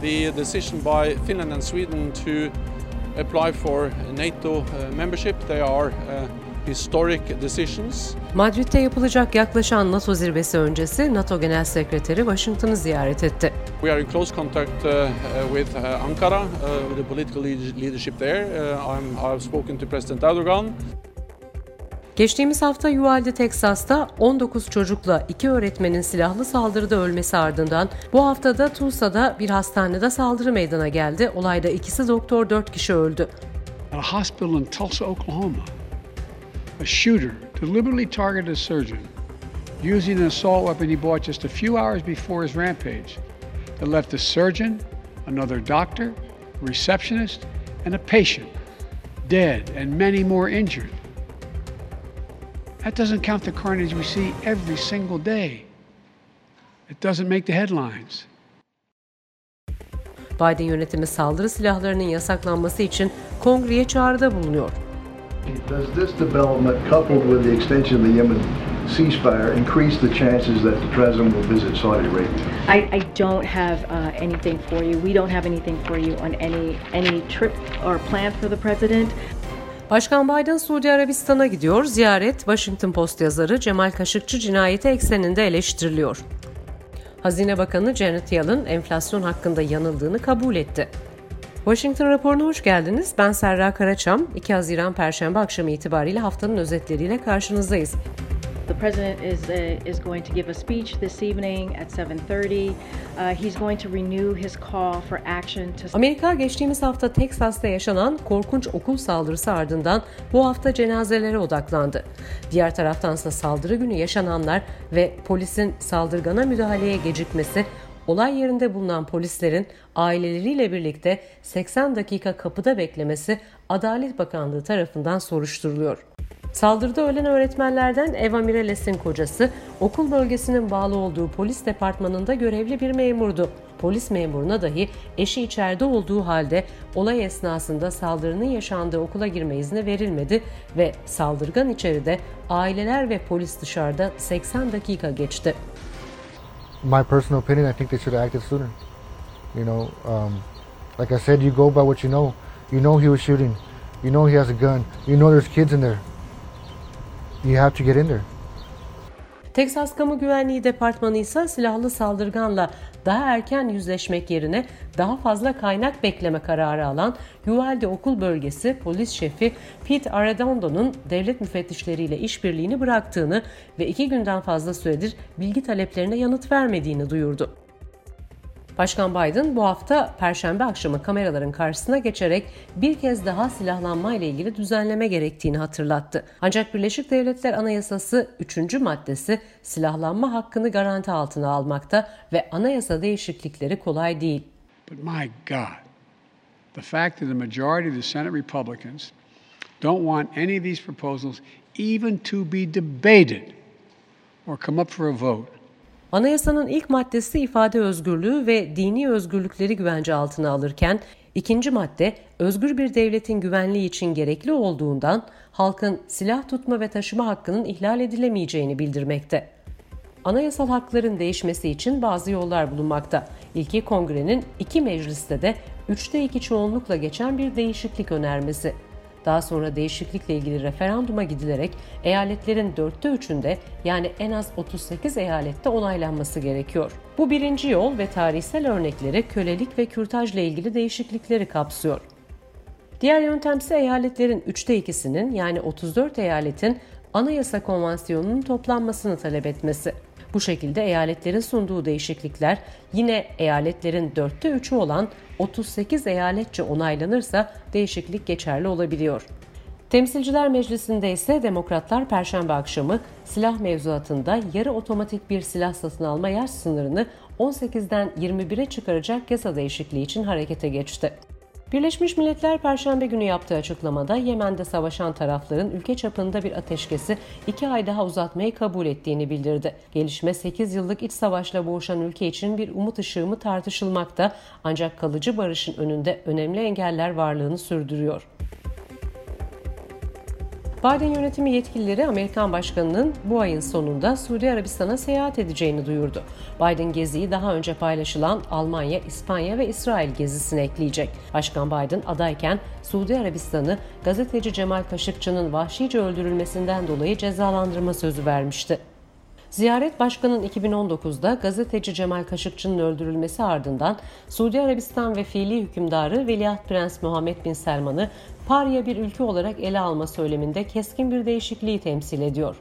the decision by Finland and Sweden to apply for NATO uh, membership. They are uh, historic decisions. Madrid'de yapılacak yaklaşan NATO zirvesi öncesi NATO Genel Sekreteri Washington'ı ziyaret etti. We are in close contact uh, uh, with uh, Ankara, uh, with the political leadership there. Uh, I'm, I've spoken to President Erdogan. Geçtiğimiz hafta Uvalde, Teksas'ta 19 çocukla iki öğretmenin silahlı saldırıda ölmesi ardından bu haftada Tulsa'da bir hastanede saldırı meydana geldi. Olayda ikisi doktor, dört kişi öldü. A hospital in Tulsa, Oklahoma. A shooter deliberately targeted a surgeon using an assault weapon he bought just a few hours before his rampage that left a surgeon, another doctor, receptionist, and a patient dead and many more injured. That doesn't count the carnage we see every single day. It doesn't make the headlines. Biden yönetimi saldırı silahlarının yasaklanması için kongreye çağrıda bulunuyor. Does this development, coupled with the extension of the Yemen ceasefire, increase the chances that the president will visit Saudi Arabia? I, I don't have uh, anything for you. We don't have anything for you on any any trip or plan for the president. Başkan Biden Suudi Arabistan'a gidiyor. Ziyaret Washington Post yazarı Cemal Kaşıkçı cinayeti ekseninde eleştiriliyor. Hazine Bakanı Janet Yellen enflasyon hakkında yanıldığını kabul etti. Washington raporuna hoş geldiniz. Ben Serra Karaçam. 2 Haziran Perşembe akşamı itibariyle haftanın özetleriyle karşınızdayız. President is uh, is going to give a speech this evening at 7:30. Uh, he's going to renew his call for action to Amerika geçtiğimiz hafta Teksas'ta yaşanan korkunç okul saldırısı ardından bu hafta cenazelere odaklandı. Diğer taraftansa saldırı günü yaşananlar ve polisin saldırgana müdahaleye gecikmesi olay yerinde bulunan polislerin aileleriyle birlikte 80 dakika kapıda beklemesi Adalet Bakanlığı tarafından soruşturuluyor. Saldırıda ölen öğretmenlerden Eva Mirales'in kocası okul bölgesinin bağlı olduğu polis departmanında görevli bir memurdu. Polis memuruna dahi eşi içeride olduğu halde olay esnasında saldırının yaşandığı okula girme izni verilmedi ve saldırgan içeride aileler ve polis dışarıda 80 dakika geçti. My personal opinion, I think they should have acted sooner. You know, um, like I said, you go by what you know. You know he was shooting. You know he has a gun. You know there's kids in there. You have to get in there. Teksas Kamu Güvenliği Departmanı ise silahlı saldırganla daha erken yüzleşmek yerine daha fazla kaynak bekleme kararı alan Uvalde Okul Bölgesi Polis Şefi Pete Arredondo'nun devlet müfettişleriyle işbirliğini bıraktığını ve iki günden fazla süredir bilgi taleplerine yanıt vermediğini duyurdu. Başkan Biden bu hafta Perşembe akşamı kameraların karşısına geçerek bir kez daha silahlanma ile ilgili düzenleme gerektiğini hatırlattı. Ancak Birleşik Devletler Anayasası 3. maddesi silahlanma hakkını garanti altına almakta ve anayasa değişiklikleri kolay değil. But my God, the fact that the majority of the Senate Republicans don't want any of these proposals even to be debated or come up for a vote Anayasanın ilk maddesi ifade özgürlüğü ve dini özgürlükleri güvence altına alırken ikinci madde özgür bir devletin güvenliği için gerekli olduğundan halkın silah tutma ve taşıma hakkının ihlal edilemeyeceğini bildirmekte. Anayasal hakların değişmesi için bazı yollar bulunmakta. İlki kongrenin iki mecliste de üçte iki çoğunlukla geçen bir değişiklik önermesi. Daha sonra değişiklikle ilgili referanduma gidilerek eyaletlerin dörtte üçünde yani en az 38 eyalette onaylanması gerekiyor. Bu birinci yol ve tarihsel örnekleri kölelik ve kürtajla ilgili değişiklikleri kapsıyor. Diğer yöntem ise eyaletlerin üçte ikisinin yani 34 eyaletin Anayasa Konvansiyonu'nun toplanmasını talep etmesi. Bu şekilde eyaletlerin sunduğu değişiklikler yine eyaletlerin dörtte üçü olan 38 eyaletçe onaylanırsa değişiklik geçerli olabiliyor. Temsilciler Meclisi'nde ise demokratlar perşembe akşamı silah mevzuatında yarı otomatik bir silah satın alma yaş sınırını 18'den 21'e çıkaracak yasa değişikliği için harekete geçti. Birleşmiş Milletler Perşembe günü yaptığı açıklamada Yemen'de savaşan tarafların ülke çapında bir ateşkesi iki ay daha uzatmayı kabul ettiğini bildirdi. Gelişme 8 yıllık iç savaşla boğuşan ülke için bir umut ışığı mı tartışılmakta ancak kalıcı barışın önünde önemli engeller varlığını sürdürüyor. Biden yönetimi yetkilileri Amerikan başkanının bu ayın sonunda Suudi Arabistan'a seyahat edeceğini duyurdu. Biden geziyi daha önce paylaşılan Almanya, İspanya ve İsrail gezisine ekleyecek. Başkan Biden adayken Suudi Arabistan'ı gazeteci Cemal Kaşıkçı'nın vahşice öldürülmesinden dolayı cezalandırma sözü vermişti. Ziyaret Başkan'ın 2019'da gazeteci Cemal Kaşıkçı'nın öldürülmesi ardından Suudi Arabistan ve fiili hükümdarı Veliaht Prens Muhammed Bin Selman'ı parya bir ülke olarak ele alma söyleminde keskin bir değişikliği temsil ediyor.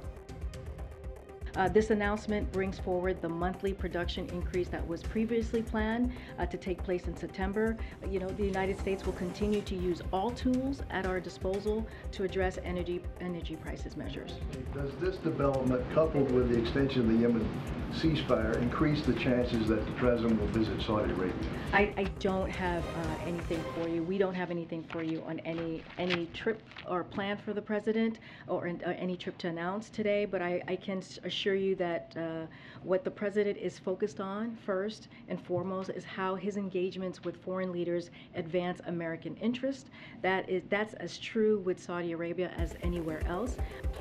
Uh, this announcement brings forward the monthly production increase that was previously planned uh, to take place in September. You know, the United States will continue to use all tools at our disposal to address energy energy prices measures. Does this development, coupled with the extension of the Yemen ceasefire, increase the chances that the president will visit Saudi Arabia? I, I don't have uh, anything for you. We don't have anything for you on any any trip or plan for the president or, uh, any trip to announce today. But I, I can assure you that uh, what the president is focused on first and foremost is how his engagements with foreign leaders advance American interest. That is that's as true with Saudi Arabia as anywhere else.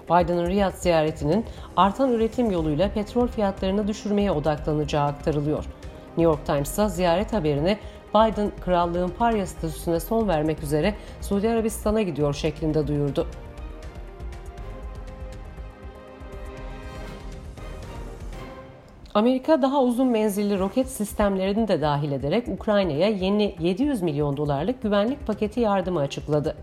Biden'ın Riyad ziyaretinin artan üretim yoluyla petrol fiyatlarını düşürmeye odaklanacağı aktarılıyor. New York Times'a ziyaret haberini Biden krallığın parya statüsüne son vermek üzere Suudi Arabistan'a gidiyor şeklinde duyurdu. Amerika daha uzun menzilli roket sistemlerini de dahil ederek Ukrayna'ya yeni 700 milyon dolarlık güvenlik paketi yardımı açıkladı.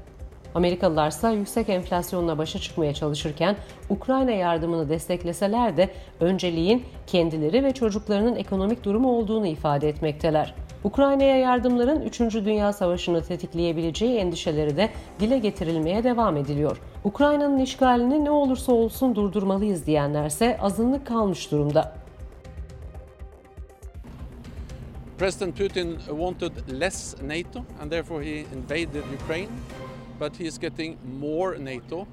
Amerikalılar ise yüksek enflasyonla başa çıkmaya çalışırken Ukrayna yardımını destekleseler de önceliğin kendileri ve çocuklarının ekonomik durumu olduğunu ifade etmekteler. Ukrayna'ya yardımların 3. Dünya Savaşı'nı tetikleyebileceği endişeleri de dile getirilmeye devam ediliyor. Ukrayna'nın işgalini ne olursa olsun durdurmalıyız diyenlerse azınlık kalmış durumda. President Putin wanted less NATO and therefore he invaded Ukraine. but he is getting more NATO.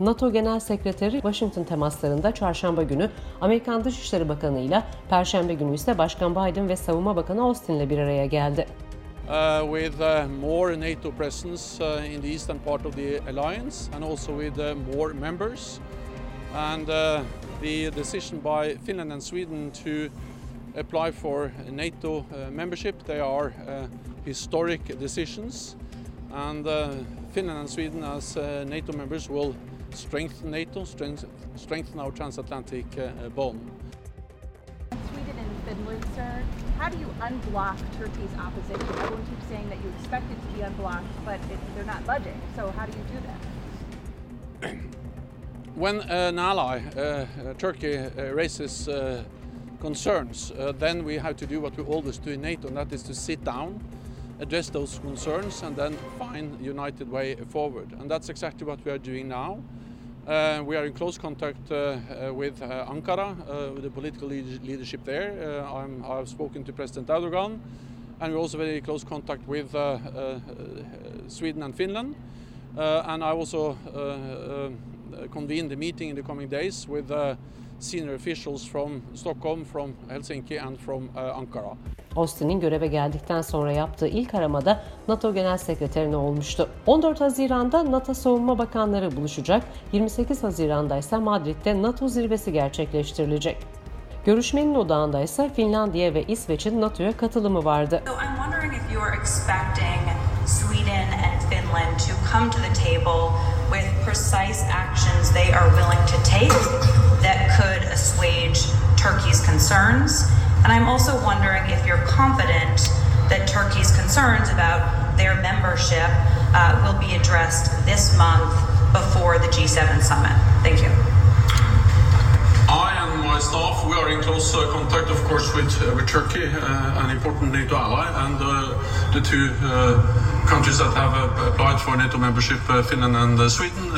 NATO Genel Sekreteri Washington temaslarında çarşamba günü Amerikan Dışişleri Bakanı ile Perşembe günü ise Başkan Biden ve Savunma Bakanı Austin ile bir araya geldi. Uh, with uh, more NATO presence uh, in the eastern part of the alliance and also with uh, more members. And uh, the decision by Finland and Sweden to apply for NATO uh, membership, they are uh, historic decisions. And uh, Finland and Sweden, as uh, NATO members, will strengthen NATO, strengthen, strengthen our transatlantic uh, bond. Sweden and Finland, sir, how do you unblock Turkey's opposition? Everyone keeps saying that you expect it to be unblocked, but it, they're not budging. So how do you do that? when an ally, uh, Turkey, uh, raises uh, concerns, then we have to do what we always do in NATO, and that is to sit down address those concerns and then find a united way forward. And that's exactly what we are doing now. Uh, we are in close contact uh, uh, with uh, Ankara, uh, with the political leadership there. Uh, i have spoken to President Erdogan, and we're also very close contact with Sweden and Finland. and I also convened a meeting in the coming days with senior officials from Stockholm, from Helsinki and from Ankara. Austin'in göreve geldikten sonra yaptığı ilk aramada NATO Genel Sekreterine olmuştu. 14 Haziran'da NATO Savunma Bakanları buluşacak, 28 Haziran'da ise Madrid'de NATO zirvesi gerçekleştirilecek. Görüşmenin odağında ise Finlandiya ve İsveç'in NATO'ya katılımı vardı. So I'm wondering if you're expecting Sweden and Finland to come to the table with precise actions they are willing to take that could assuage Turkey's concerns And I'm also wondering if you're confident that Turkey's concerns about their membership uh, will be addressed this month before the G7 summit. Thank you. My staff, we are in close uh, contact, of course, with, uh, with Turkey, uh, an important NATO ally, and the two countries that have applied for NATO membership, Finland and Sweden.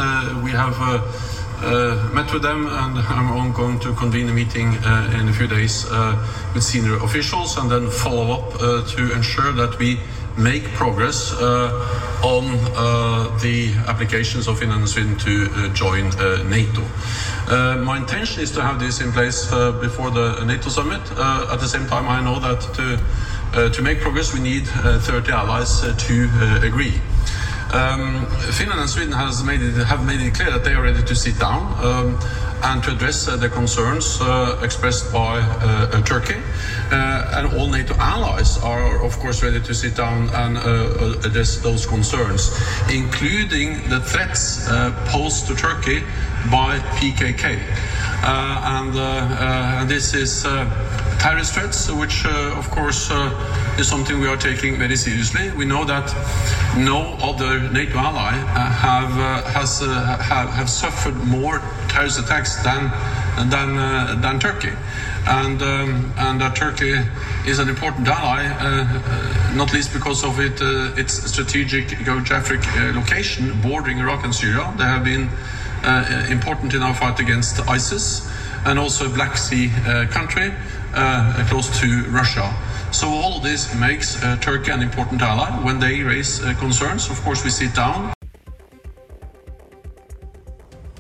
we have uh, met with them, and I'm going to convene a meeting uh, in a few days uh, with senior officials and then follow up to ensure that we make progress on the applications of Finland and Sweden to join NATO. Uh, my intention is to have this in place uh, before the NATO summit. Uh, at the same time, I know that to, to make progress, we need 30 allies to agree. Um, Finland and Sweden made it, have made it clear that they are ready to sit down um, and to address uh, the concerns uh, expressed by uh, Turkey. And all NATO allies are, of course, ready to sit down and address those concerns, including the threats posed to Turkey by PKK. Uh, and, uh, uh, this is terrorist threats, which of course is something we are taking very seriously. We know that no other NATO ally have has have, have suffered more terrorist attacks than than uh, than Turkey, and um, and Turkey is an important ally, uh, not least because of it its strategic geographic location bordering Iraq and Syria. They have been uh, important in our fight against ISIS and also Black Sea uh, country uh, close to Russia. So all of this makes uh, Turkey an important ally. When they raise uh, concerns, of course we sit down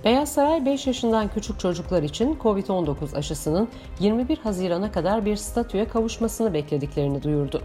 Beyaz Saray 5 yaşından küçük çocuklar için COVID-19 aşısının 21 Haziran'a kadar bir statüye kavuşmasını beklediklerini duyurdu.